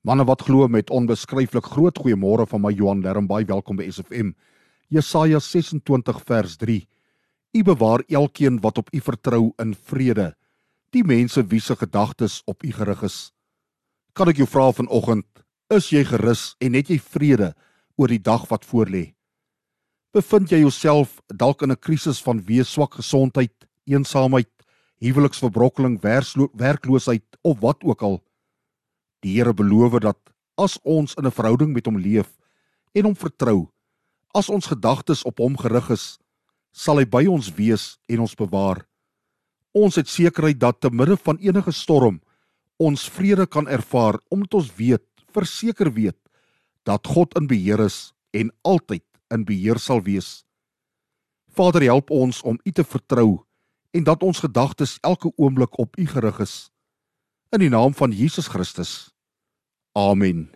Manne wat glo met onbeskryflik groot goeiemôre van my Johan Lerm baie welkom by SFM. Jesaja 26 vers 3. U bewaar elkeen wat op u vertrou in vrede. Die mense wie se gedagtes op u gerig is. Kan ek jou vra vanoggend, is jy gerus en het jy vrede oor die dag wat voorlê? Bevind jy jouself dalk in 'n krisis van wees swak gesondheid, eensaamheid, huweliksverbrokkeling, werkloosheid of wat ook al? Die Here beloof dat as ons in 'n verhouding met hom leef en hom vertrou, as ons gedagtes op hom gerig is, sal hy by ons wees en ons bewaar. Ons het sekerheid dat te midde van enige storm ons vrede kan ervaar omdat ons weet, verseker weet dat God in beheer is en altyd in beheer sal wees. Vader, help ons om U te vertrou en dat ons gedagtes elke oomblik op U gerig is. In die naam van Jesus Christus. Amen.